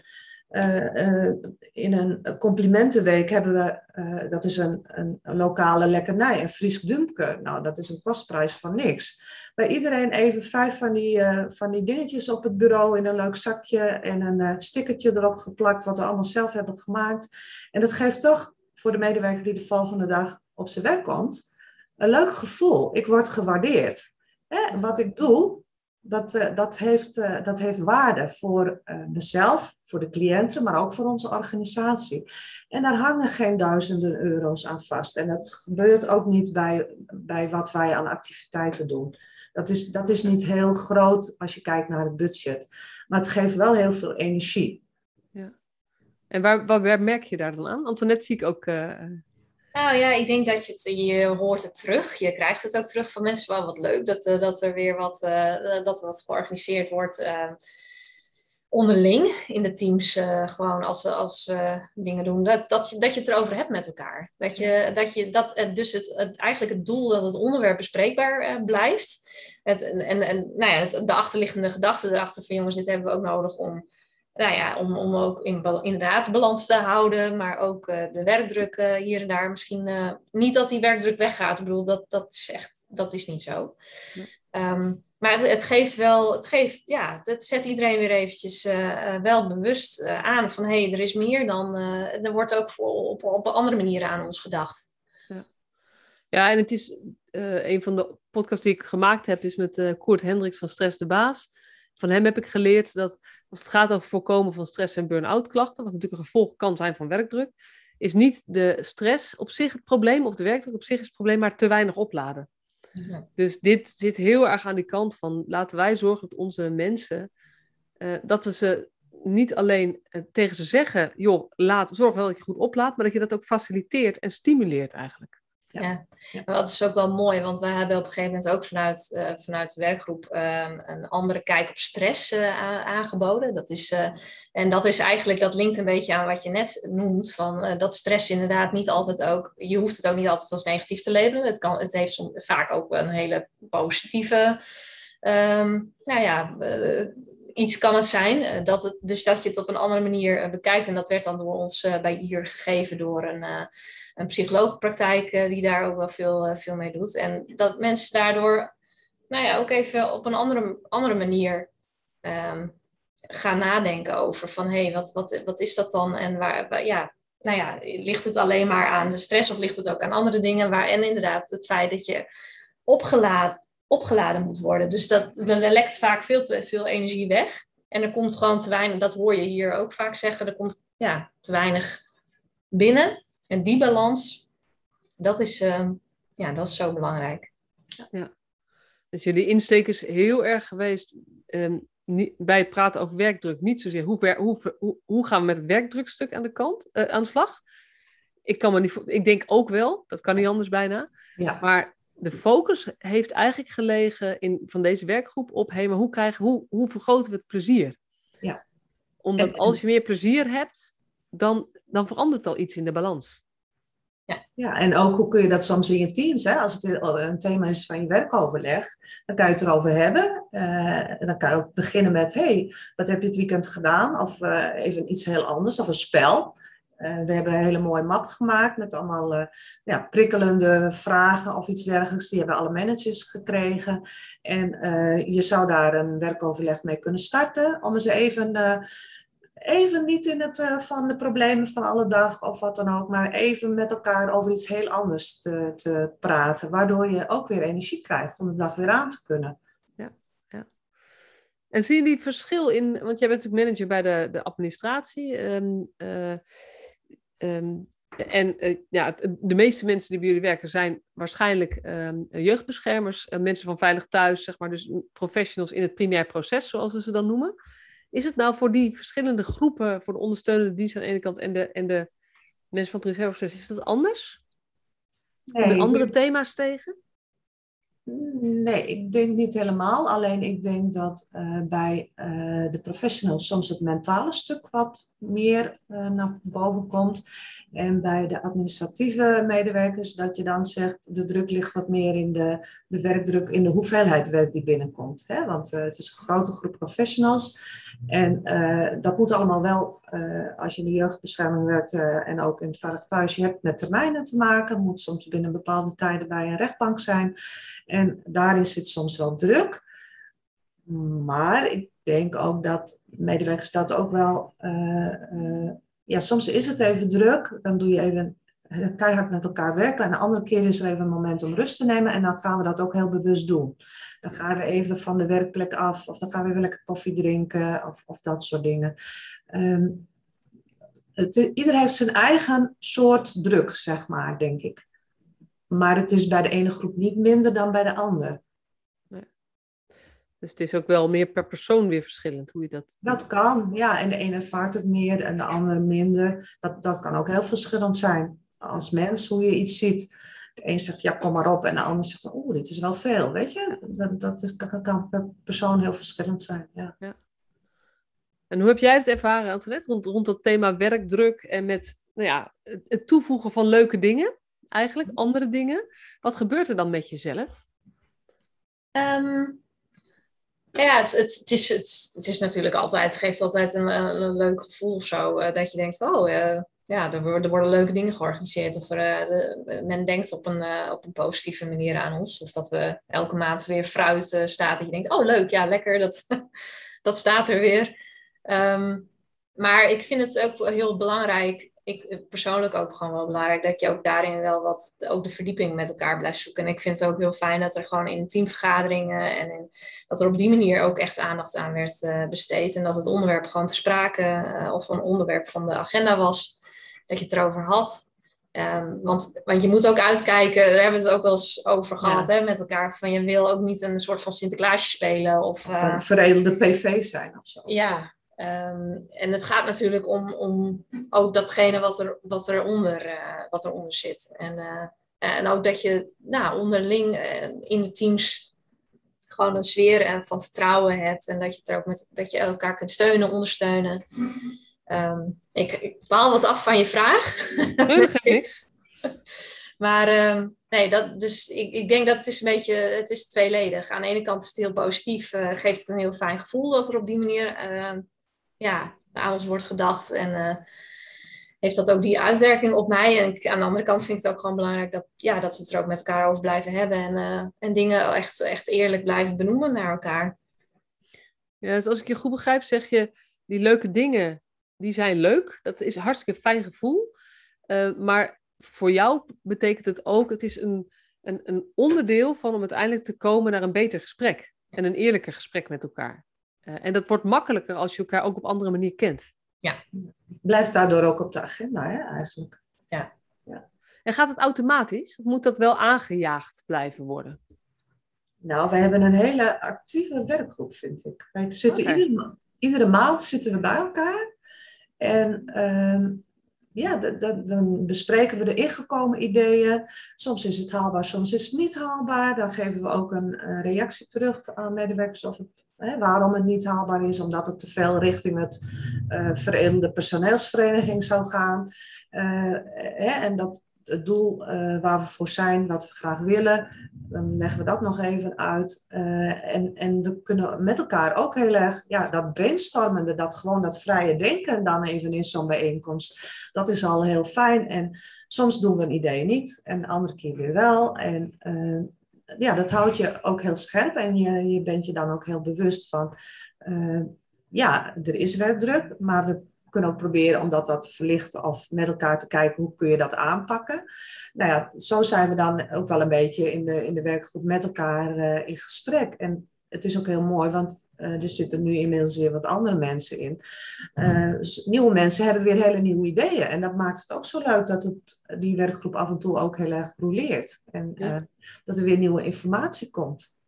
Uh, uh, in een complimentenweek hebben we, uh, dat is een, een, lokale lekkernij, een Fries dumpke. Nou, dat is een kostprijs van niks. Bij iedereen even vijf van die, van die dingetjes op het bureau in een leuk zakje en een stickertje erop geplakt, wat we allemaal zelf hebben gemaakt. En dat geeft toch voor de medewerker die de volgende dag op zijn werk komt, een leuk gevoel. Ik word gewaardeerd. Hè? Wat ik doe, dat, uh, dat, heeft, uh, dat heeft waarde voor uh, mezelf, voor de cliënten, maar ook voor onze organisatie. En daar hangen geen duizenden euro's aan vast. En dat gebeurt ook niet bij, bij wat wij aan activiteiten doen. Dat is, dat is niet heel groot als je kijkt naar het budget. Maar het geeft wel heel veel energie. Ja. En waar, waar, merk je daar dan aan? Antoinette zie ik ook nou ja, ik denk dat je het, je hoort het terug. Je krijgt het ook terug van mensen. Wel wat leuk dat, uh, dat er weer wat, uh, dat wat georganiseerd wordt uh, onderling in de teams. gewoon als, als we dingen doen. Dat, dat, je, dat je het erover hebt met elkaar. Dat je, dat je dat, dus het, het, eigenlijk het doel dat het onderwerp bespreekbaar blijft. Het, en en nou ja, het, de achterliggende gedachte erachter van jongens, dit hebben we ook nodig om nou ja, om, om ook in, inderdaad balans te houden, maar ook uh, de werkdruk uh, hier en daar. Misschien uh, niet dat die werkdruk weggaat. Ik bedoel, dat, dat, is, echt, dat is niet zo. Um, maar het, het, geeft wel, het geeft, ja, het zet iedereen weer eventjes wel bewust aan van hé, hey, er is meer dan, er wordt ook voor, op, op andere manieren aan ons gedacht. Ja, ja en het is een van de podcasts die ik gemaakt heb, is met Koert Hendricks van Stress de Baas van hem heb ik geleerd dat als het gaat over voorkomen van stress- en burn-out klachten, wat natuurlijk een gevolg kan zijn van werkdruk, is niet de stress op zich het probleem of de werkdruk op zich is het probleem, maar te weinig opladen. Dus dit zit heel erg aan die kant van laten wij zorgen dat onze mensen, uh, dat we ze niet alleen uh, tegen ze zeggen, joh, laat, zorg wel dat je goed oplaadt, maar dat je dat ook faciliteert en stimuleert eigenlijk. Ja. dat is ook wel mooi, want we hebben op een gegeven moment ook vanuit, uh, vanuit de werkgroep um, een andere kijk op stress uh, aangeboden. Dat is, uh, en dat is eigenlijk, dat linkt een beetje aan wat je net noemt, van dat stress inderdaad niet altijd ook, je hoeft het ook niet altijd als negatief te labelen. Het, kan, het heeft soms, vaak ook een hele positieve, um, nou ja, iets kan het zijn. Dat het, dus dat je het op een andere manier bekijkt. En dat werd dan door ons bij hier gegeven door een een psycholoogpraktijk die daar ook wel veel, veel mee doet. En dat mensen daardoor nou ja, ook even op een andere, andere manier um, gaan nadenken over van hé, hey, wat, wat, wat is dat dan? En waar, waar, ja, nou ja, ligt het alleen maar aan de stress of ligt het ook aan andere dingen? Waar, en inderdaad het feit dat je opgeladen, opgeladen moet worden. Dus dat, er lekt vaak veel te veel energie weg. En er komt gewoon te weinig, dat hoor je hier ook vaak zeggen, er komt ja, te weinig binnen. En die balans, dat is, uh, ja, dat is zo belangrijk. Ja. Dus jullie insteek is heel erg geweest um, niet, bij het praten over werkdruk. Niet zozeer hoe, ver, hoe, hoe, hoe gaan we met het werkdrukstuk aan de kant, uh, aan de slag. Ik, kan me niet, ik denk ook wel, dat kan niet anders bijna. Ja. Maar de focus heeft eigenlijk gelegen in, van deze werkgroep op, hey, maar hoe, krijgen, hoe, hoe vergroten we het plezier? Ja. Omdat als je meer plezier hebt, dan dan verandert al iets in de balans. Ja. ja, en ook hoe kun je dat soms in je teams, hè? als het een thema is van je werkoverleg, dan kan je het erover hebben. Uh, en dan kan je ook beginnen met, hey, wat heb je het weekend gedaan? Of uh, even iets heel anders, of een spel. Uh, we hebben een hele mooie map gemaakt met allemaal ja, prikkelende vragen of iets dergelijks. Die hebben alle managers gekregen. En je zou daar een werkoverleg mee kunnen starten om eens even even niet in het van de problemen van alle dag of wat dan ook, maar even met elkaar over iets heel anders te, te praten, waardoor je ook weer energie krijgt om de dag weer aan te kunnen. Ja. En zie je die verschil in, want jij bent natuurlijk manager bij de, de administratie. Uh, um, en uh, ja, de meeste mensen die bij jullie werken zijn waarschijnlijk um, jeugdbeschermers, mensen van Veilig Thuis, zeg maar, dus professionals in het primair proces, zoals we ze dan noemen. Is het nou voor die verschillende groepen, voor de ondersteunende dienst aan de ene kant en de, en de mensen van het reserveproces, is dat anders? Nee, andere thema's tegen? Nee, ik denk niet helemaal. Alleen ik denk dat uh, bij uh, de professionals soms het mentale stuk wat meer uh, naar boven komt. En bij de administratieve medewerkers dat je dan zegt, de druk ligt wat meer in de, de werkdruk, in de hoeveelheid werk die binnenkomt. Hè? Want het is een grote groep professionals. En dat moet allemaal wel, als je in de jeugdbescherming werkt en ook in het veilig thuis, je hebt met termijnen te maken. Moet soms binnen bepaalde tijden bij een rechtbank zijn. En daarin zit soms wel druk. Maar ik denk ook dat medewerkers dat ook wel. Uh, ja, soms is het even druk. Dan doe je even keihard met elkaar werken. En de andere keer is er even een moment om rust te nemen. En dan gaan we dat ook heel bewust doen. Dan gaan we even van de werkplek af. Of dan gaan we even lekker koffie drinken. Of, of dat soort dingen. Um, het, ieder heeft zijn eigen soort druk, zeg maar, denk ik. Maar het is bij de ene groep niet minder dan bij de andere. Nee. Dus het is ook wel meer per persoon weer verschillend hoe je dat. Dat kan, ja. En de ene ervaart het meer en de andere minder. Dat, dat kan ook heel verschillend zijn. Als mens, hoe je iets ziet. De een zegt, ja, kom maar op. En de ander zegt, oeh, dit is wel veel. Weet je, dat, dat is, kan per persoon heel verschillend zijn. Ja. ja. En hoe heb jij het ervaren, Antoinette, rond, rond dat thema werkdruk en met nou ja, het toevoegen van leuke dingen? eigenlijk? Andere dingen? Wat gebeurt er dan met jezelf? Um, ja, het, het, het, is, het, het, is natuurlijk altijd, het geeft altijd een, een, leuk gevoel of zo. Uh, dat je denkt, oh, uh, ja, er worden, er worden leuke dingen georganiseerd. Of er, de, men denkt op een, op een positieve manier aan ons. Of dat we elke maand weer fruit staat. Dat je denkt, oh leuk, ja, lekker, dat, <laughs> dat staat er weer. Um, maar ik vind het ook heel belangrijk ik persoonlijk ook gewoon wel belangrijk dat je ook daarin wel wat, ook de verdieping met elkaar blijft zoeken. En ik vind het ook heel fijn dat er gewoon in teamvergaderingen en dat er op die manier ook echt aandacht aan werd besteed. En dat het onderwerp gewoon te sprake of een onderwerp van de agenda was, dat je het erover had. Um, want, want je moet ook uitkijken, daar hebben we het ook wel eens over gehad hè, met elkaar. Van je wil ook niet een soort van Sinterklaasje spelen. Of, uh, of een veredelde PV zijn of zo. Ja, Um, en het gaat natuurlijk om, om ook datgene wat, er, wat, eronder, uh, wat eronder zit. En uh, En ook dat je nou, onderling in de teams gewoon een sfeer van vertrouwen hebt. En dat je, er ook met, dat je elkaar kunt steunen, ondersteunen. Ehm, ik, ik dwaal wat af van je vraag. Nee, dat niks. <laughs> maar ehm, nee, dat, dus ik, ik denk dat het is een beetje, het is tweeledig. Aan de ene kant is het heel positief, uh, geeft het een heel fijn gevoel dat er op die manier ehm, ja, aan ons wordt gedacht. En uh, heeft dat ook die uitwerking op mij. En aan de andere kant vind ik het ook gewoon belangrijk dat, ja, dat we het er ook met elkaar over blijven hebben. En, uh, en dingen echt, echt eerlijk blijven benoemen naar elkaar. Ja, dus als ik je goed begrijp, zeg je die leuke dingen die zijn leuk. Dat is een hartstikke fijn gevoel. Uh, maar voor jou betekent het ook, het is een, een, een onderdeel van om uiteindelijk te komen naar een beter gesprek. En een eerlijker gesprek met elkaar. Uh, en dat wordt makkelijker als je elkaar ook op andere manier kent. Ja. Blijft daardoor ook op de agenda, hè, eigenlijk. Ja. ja. En gaat het automatisch? Of moet dat wel aangejaagd blijven worden? Nou, we hebben een hele actieve werkgroep, vind ik. Wij zitten okay. iedere, iedere maand zitten we bij elkaar. En uh, ja, dan bespreken we de ingekomen ideeën. Soms is het haalbaar, soms is het niet haalbaar. Dan geven we ook een, reactie terug aan medewerkers of hè, waarom het niet haalbaar is, omdat het te veel richting het uh, veredelde personeelsvereniging zou gaan. Uh, hè, en dat het doel waar we voor zijn, wat we graag willen, dan leggen we dat nog even uit. Uh, en, en we kunnen met elkaar ook heel erg, ja, dat brainstormende, dat gewoon dat vrije denken dan even in zo'n bijeenkomst, dat is al heel fijn. En soms doen we een idee niet en de andere keer weer wel. En uh, ja, dat houdt je ook heel scherp en je, je bent je dan ook heel bewust van, ja, er is werkdruk, maar we kunnen ook proberen om dat wat te verlichten of met elkaar te kijken hoe kun je dat aanpakken. Nou ja, zo zijn we dan ook wel een beetje in de, in de werkgroep met elkaar uh, in gesprek. En het is ook heel mooi, want uh, er zitten nu inmiddels weer wat andere mensen in. Uh, dus nieuwe mensen hebben weer hele nieuwe ideeën. En dat maakt het ook zo leuk dat het, die werkgroep af en toe ook heel erg roleert. En ja. dat er weer nieuwe informatie komt.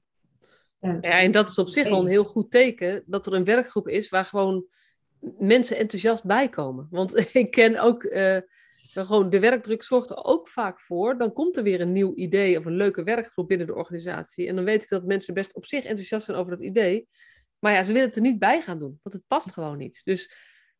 En, ja, en dat is op zich al een heel goed teken dat er een werkgroep is waar gewoon mensen enthousiast bijkomen. Want <laughs> ik ken ook, uh, gewoon de werkdruk zorgt er ook vaak voor. Dan komt er weer een nieuw idee of een leuke werkgroep binnen de organisatie. En dan weet ik dat mensen best op zich enthousiast zijn over dat idee. Maar ja, ze willen het er niet bij gaan doen, want het past gewoon niet. Dus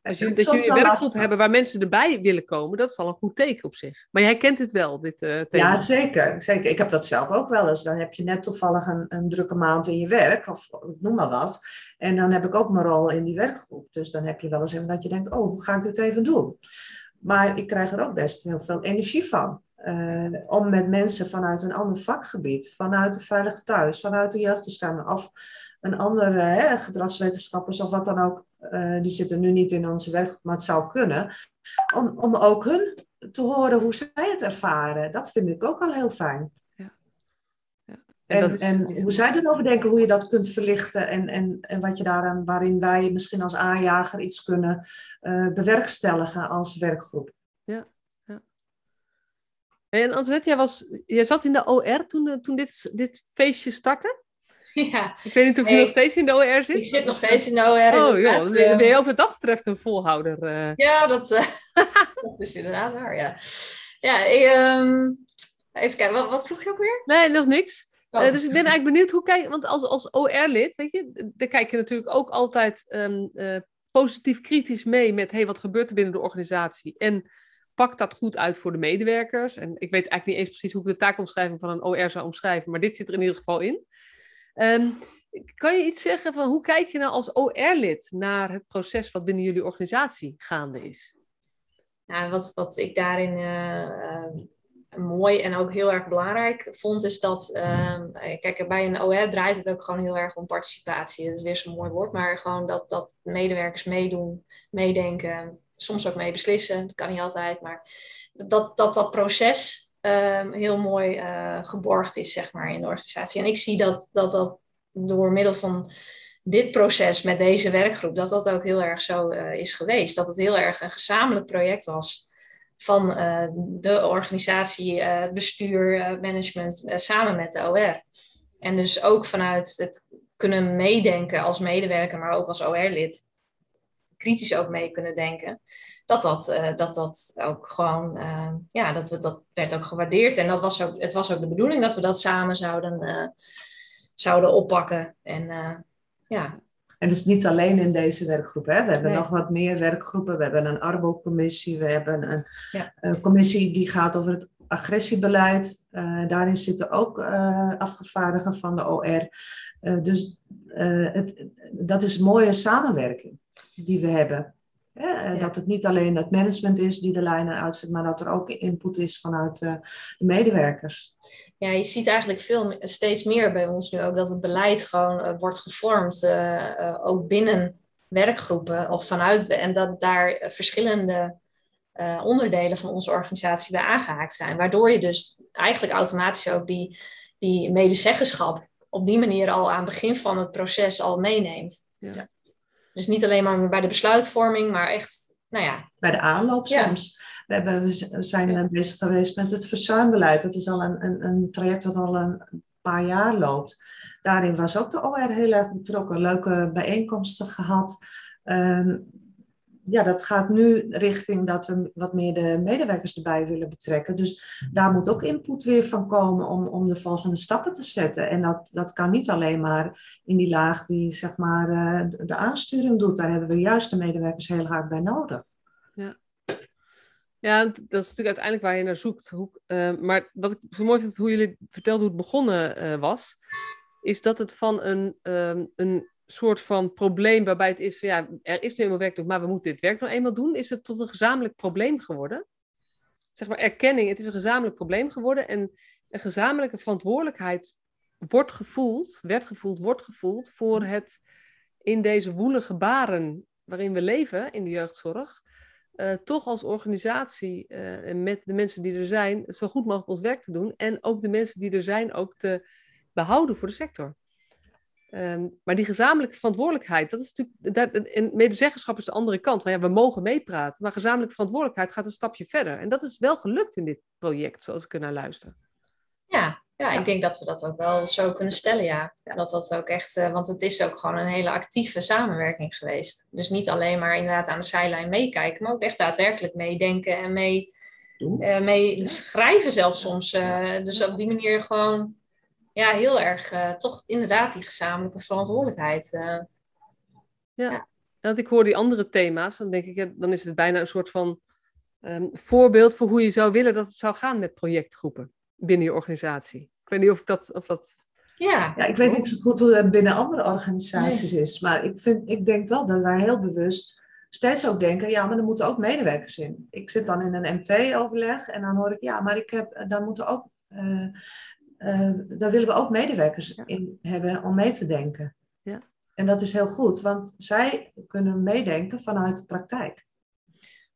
als je, dat jullie een werkgroep hebben waar mensen erbij willen komen, dat is al een goed teken op zich. Maar jij kent het wel, dit uh, thema. Ja, zeker, zeker. Ik heb dat zelf ook wel eens. Dan heb je net toevallig een, een drukke maand in je werk, of noem maar wat. En dan heb ik ook mijn rol in die werkgroep. Dus dan heb je wel eens even dat je denkt, oh, hoe ga ik dit even doen? Maar ik krijg er ook best heel veel energie van. Uh, om met mensen vanuit een ander vakgebied, vanuit de Veilig Thuis, vanuit de jeugdbescherming of een andere hè, gedragswetenschappers of wat dan ook, uh, die zitten nu niet in onze werk, maar het zou kunnen, om, om ook hun te horen hoe zij het ervaren. Dat vind ik ook al heel fijn. Ja. Ja. En, en, is, en hoe zij erover denken, hoe je dat kunt verlichten en, en, en wat je daaraan, waarin wij misschien als aanjager iets kunnen uh, bewerkstelligen als werkgroep. En Antoinette, jij, was, jij zat in de OR toen, toen dit, dit feestje startte? <laughs> Ja. Ik weet niet of je nee. nog steeds in de OR zit. Ik zit nog steeds in de OR. Oh joh, ben, ben je ook wat dat betreft een volhouder? Uh... Ja, dat, uh, <laughs> dat is inderdaad waar, ja. Ja, ik, um, even kijken, wat, wat, vroeg je ook weer? Nee, nog niks. Oh. Uh, dus ik ben eigenlijk benieuwd hoe kijk want als, als OR-lid, weet je, dan kijk je natuurlijk ook altijd um, positief kritisch mee met, hey, wat gebeurt er binnen de organisatie? En pakt dat goed uit voor de medewerkers? En ik weet eigenlijk niet eens precies hoe ik de taakomschrijving van een OR zou omschrijven, maar dit zit er in ieder geval in. Um, kan je iets zeggen van hoe kijk je nou als OR-lid naar het proces wat binnen jullie organisatie gaande is? Nou, wat, wat ik daarin uh, uh, mooi en ook heel erg belangrijk vond, is dat, uh, kijk, bij een OR draait het ook gewoon heel erg om participatie. Dat is weer zo'n mooi woord, maar gewoon dat, dat medewerkers meedoen, meedenken, soms ook mee beslissen. Dat kan niet altijd, maar dat dat, dat proces Um, heel mooi uh, geborgd is, zeg maar, in de organisatie. En ik zie dat dat, dat door middel van dit proces met deze werkgroep, dat dat ook heel erg zo uh, is geweest. Dat het heel erg een gezamenlijk project was van uh, de organisatie, bestuur, management, samen met de OR. En dus ook vanuit het kunnen meedenken als medewerker, maar ook als OR-lid, kritisch ook mee kunnen denken. Dat dat, eh, dat, dat ook gewoon, uh, ja, dat, we, dat werd ook gewaardeerd. En dat was ook, het was ook de bedoeling dat we dat samen zouden, zouden oppakken. En ja, en dat is niet alleen in deze werkgroep. Hè. We hebben nog wat meer werkgroepen. We hebben een Arbo-commissie. We hebben een, commissie die gaat over het agressiebeleid. Uh, daarin zitten ook uh, afgevaardigden van de OR. Uh, dus het, dat is een mooie samenwerking die we hebben. Ja. Dat het niet alleen het management is die de lijnen uitzet, maar dat er ook input is vanuit de medewerkers ja, je ziet eigenlijk veel, steeds meer bij ons nu ook dat het beleid gewoon uh, wordt gevormd, uh, ook binnen werkgroepen of vanuit, en dat daar verschillende onderdelen van onze organisatie bij aangehaakt zijn. Waardoor je dus eigenlijk automatisch ook die, die medezeggenschap op die manier al aan het begin van het proces al meeneemt. Ja. Dus niet alleen maar bij de besluitvorming, maar echt, nou ja. Bij de aanloop soms. We, hebben, we zijn bezig geweest met het verzuimbeleid. Dat is al een, een, een traject dat al een paar jaar loopt. Daarin was ook de OR heel erg betrokken. Leuke bijeenkomsten gehad. Ehm, ja, dat gaat nu richting dat we wat meer de medewerkers erbij willen betrekken. Dus daar moet ook input weer van komen om, om de volgende stappen te zetten. En dat, dat kan niet alleen maar in die laag die zeg maar, uh, de aansturing doet. Daar hebben we juist de medewerkers heel hard bij nodig. Ja. Ja, dat is natuurlijk uiteindelijk waar je naar zoekt. Uh, maar wat ik zo mooi vind, hoe jullie vertelden hoe het begonnen uh, was, is dat het van een, um, een soort van probleem waarbij het is van ja, er is nu eenmaal werk, maar we moeten dit werk nog eenmaal doen, is het tot een gezamenlijk probleem geworden. Zeg maar erkenning, het is een gezamenlijk probleem geworden en een gezamenlijke verantwoordelijkheid wordt gevoeld, werd gevoeld, wordt gevoeld voor het in deze woelige baren waarin we leven in de jeugdzorg, uh, toch als organisatie uh, en met de mensen die er zijn, zo goed mogelijk ons werk te doen. En ook de mensen die er zijn ook te behouden voor de sector. Um, maar die gezamenlijke verantwoordelijkheid, dat is natuurlijk. Dat, en medezeggenschap is de andere kant. Van ja, we mogen meepraten, maar gezamenlijke verantwoordelijkheid gaat een stapje verder. En dat is wel gelukt in dit project, zoals ik er naar luister. Ja, ja, ik denk dat we dat ook wel zo kunnen stellen, ja. Dat dat ook echt, uh, want het is ook gewoon een hele actieve samenwerking geweest. Dus niet alleen maar inderdaad aan de zijlijn meekijken, maar ook echt daadwerkelijk meedenken en mee, uh, mee schrijven zelfs soms. Uh, dus op die manier gewoon, ja, heel erg toch inderdaad die gezamenlijke verantwoordelijkheid. ja. ja. Want ik hoor die andere thema's, dan denk ik, dan is het bijna een soort van um, voorbeeld voor hoe je zou willen dat het zou gaan met projectgroepen binnen je organisatie. Ik weet niet of dat. Of dat... Ja. ja, ik weet niet zo goed hoe dat binnen andere organisaties is. Maar ik, vind, ik denk wel dat wij heel bewust steeds ook denken: ja, maar er moeten ook medewerkers in. Ik zit dan in een MT-overleg en dan hoor ik: ja, maar ik heb, daar moeten ook. Uh, uh, daar willen we ook medewerkers in hebben om mee te denken. Ja. En dat is heel goed, want zij kunnen meedenken vanuit de praktijk.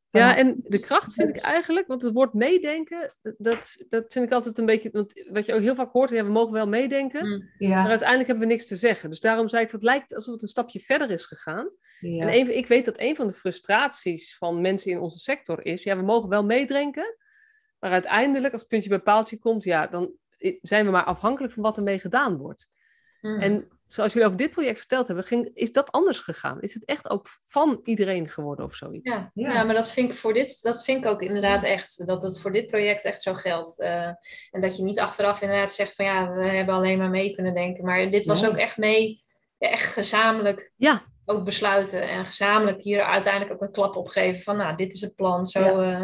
Ja, en de kracht vind ik eigenlijk, want het woord meedenken, dat, dat vind ik altijd een beetje, want wat je ook heel vaak hoort, ja, we mogen wel meedenken, mm. ja. maar uiteindelijk hebben we niks te zeggen. Dus daarom zei ik, het lijkt alsof het een stapje verder is gegaan. Ja. En even, ik weet dat een van de frustraties van mensen in onze sector is, ja, we mogen wel meedenken, maar uiteindelijk, als het puntje bij paaltje komt, ja, dan zijn we maar afhankelijk van wat ermee gedaan wordt. Mm. En zoals jullie over dit project verteld hebben, ging, is dat anders gegaan? Is het echt ook van iedereen geworden of zoiets? Ja, ja. maar dat vind ik voor dit, dat vind ik ook inderdaad echt, dat het voor dit project echt zo geldt. Uh, en dat je niet achteraf inderdaad zegt van ja, we hebben alleen maar mee kunnen denken. Maar dit was ook echt mee, echt gezamenlijk ja. ook besluiten. En gezamenlijk hier uiteindelijk ook een klap op geven van nou, dit is het plan. Zo, uh,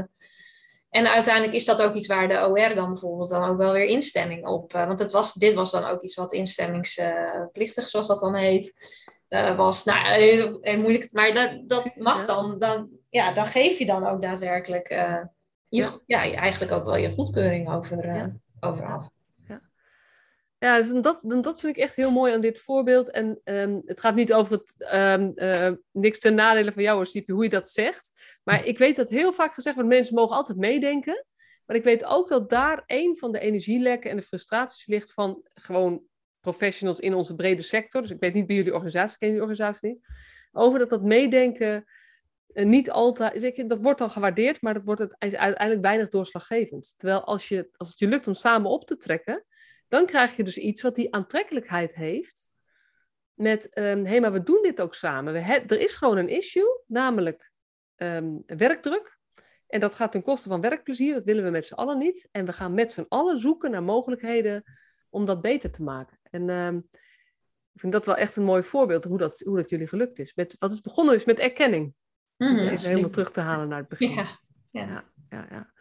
en uiteindelijk is dat ook iets waar de OR dan bijvoorbeeld dan ook wel weer instemming op. Uh, want het was, dit was dan ook iets wat instemmingsplichtig, zoals dat dan heet, uh, was. Nou, heel, heel, moeilijk. Maar dat, dat mag dan, dan. Ja, dan geef je dan ook daadwerkelijk uh, je, ja. eigenlijk ook wel je goedkeuring over, ja. over af. Ja, dus dat, dat vind ik echt heel mooi aan dit voorbeeld. En um, het gaat niet over het um, uh, niks ten nadele van jou, hoe je dat zegt. Maar ik weet dat heel vaak gezegd wordt, mensen mogen altijd meedenken. Maar ik weet ook dat daar een van de energielekken en de frustraties ligt van gewoon professionals in onze brede sector. Dus ik weet niet bij jullie organisatie, ik ken jullie organisatie niet. Over dat dat meedenken uh, niet altijd, dat wordt dan gewaardeerd, maar dat wordt uiteindelijk weinig doorslaggevend. Terwijl als, je, als het je lukt om samen op te trekken dan krijg je dus iets wat die aantrekkelijkheid heeft met, hé, hey, maar we doen dit ook samen. We er is gewoon een issue, namelijk ehm, werkdruk. En dat gaat ten koste van werkplezier, dat willen we met z'n allen niet. En we gaan met z'n allen zoeken naar mogelijkheden om dat beter te maken. En ehm, ik vind dat wel echt een mooi voorbeeld hoe dat, hoe dat jullie gelukt is. Met, wat is begonnen is met erkenning. Mm, Even helemaal terug te halen naar het begin. Ja, ja. ja, ja, ja.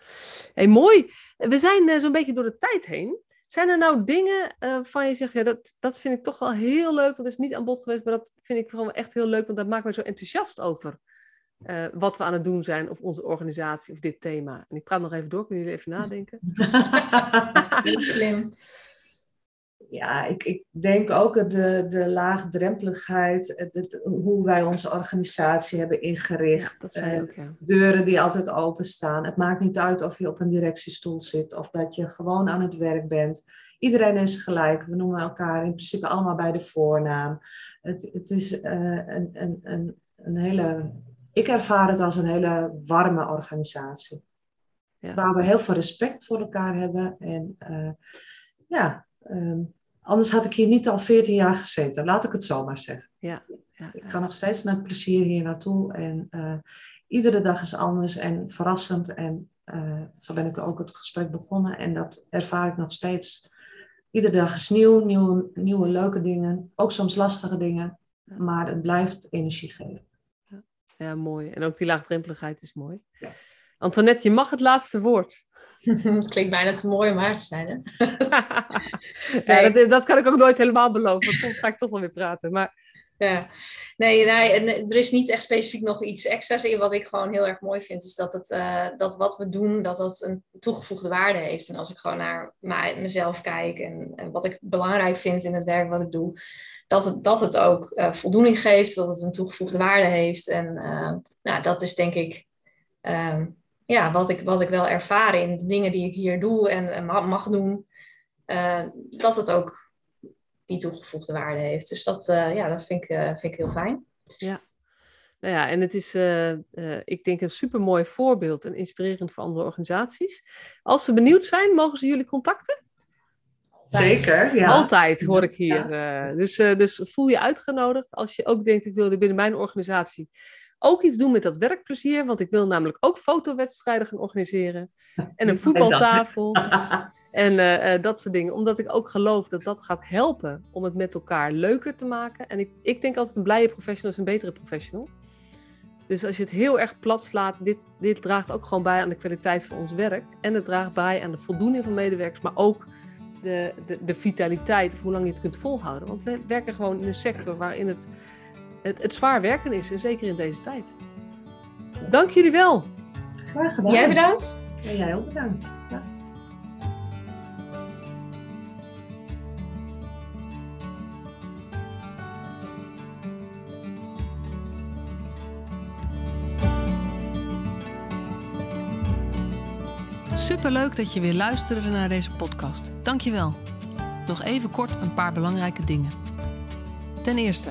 Hey, mooi. We zijn uh, zo'n beetje door de tijd heen. Zijn er nou dingen uh, van je zegt, ja, dat, dat vind ik toch wel heel leuk. Dat is niet aan bod geweest, maar dat vind ik gewoon echt heel leuk. Want dat maakt me zo enthousiast over uh, wat we aan het doen zijn. Of onze organisatie of dit thema. En ik praat nog even door. Kunnen jullie even nadenken? <laughs> <laughs> Slim ja, ik, ik denk ook de, de laagdrempeligheid, het, hoe wij onze organisatie hebben ingericht. Ja, ook, ja. Deuren die altijd openstaan. Het maakt niet uit of je op een directiestoel zit of dat je gewoon aan het werk bent. Iedereen is gelijk. We noemen elkaar in principe allemaal bij de voornaam. Het, het is uh, een, een, een, een hele. Ik ervaar het als een hele warme organisatie. Ja. Waar we heel veel respect voor elkaar hebben. En uh, ja, um, Anders had ik hier niet al 14 jaar gezeten, laat ik het zo maar zeggen. Ja, ja, ja. Ik ga nog steeds met plezier hier naartoe. En uh, iedere dag is anders en verrassend. En uh, zo ben ik ook het gesprek begonnen. En dat ervaar ik nog steeds. Iedere dag is nieuw, nieuwe, nieuwe leuke dingen. Ook soms lastige dingen. Maar het blijft energie geven. Ja, ja mooi. En ook die laagdrempeligheid is mooi. Antoinette, je mag het laatste woord. Het <laughs> klinkt bijna te mooi om waar te zijn. Hè? <laughs> ja, dat, dat, kan ik ook nooit helemaal beloven. Want soms ga ik toch wel weer praten. Maar... Ja, nee, nee, er is niet echt specifiek nog iets extra's in. Wat ik gewoon heel erg mooi vind, is dat, het, uh, dat wat we doen, dat dat een toegevoegde waarde heeft. En als ik gewoon naar mezelf kijk en, en wat ik belangrijk vind in het werk wat ik doe, dat het, dat het ook uh, voldoening geeft, dat het een toegevoegde waarde heeft. En uh, nou, dat is denk ik um, ja, wat, ik, wat ik wel ervaar in de dingen die ik hier doe en, mag doen, uh, dat het ook die toegevoegde waarde heeft. Dus dat, uh, ja, dat vind, ik, uh, vind ik heel fijn. Ja. Nou ja, en het is, ik denk, een supermooi voorbeeld en inspirerend voor andere organisaties. Als ze benieuwd zijn, mogen ze jullie contacten? Zeker, ja. Altijd hoor ik hier. Ja. dus, dus voel je uitgenodigd als je ook denkt, ik wil binnen mijn organisatie ook iets doen met dat werkplezier, want ik wil namelijk ook fotowedstrijden gaan organiseren. <laughs> En een voetbaltafel. <laughs> en uh, uh, dat soort dingen. Omdat ik ook geloof dat dat gaat helpen om het met elkaar leuker te maken. En ik, ik denk altijd een blije professional is een betere professional. Dus als je het heel erg plat slaat, dit, dit draagt ook gewoon bij aan de kwaliteit van ons werk. En het draagt bij aan de voldoening van medewerkers, maar ook de, de, de vitaliteit of hoe lang je het kunt volhouden. Want we werken gewoon in een sector waarin het het, het zwaar werken is. En zeker in deze tijd. Dank jullie wel. Graag gedaan. Jij bedankt. En jij ook bedankt. Ja. Superleuk dat je weer luisterde naar deze podcast. Dankjewel. Nog even kort een paar belangrijke dingen. Ten eerste,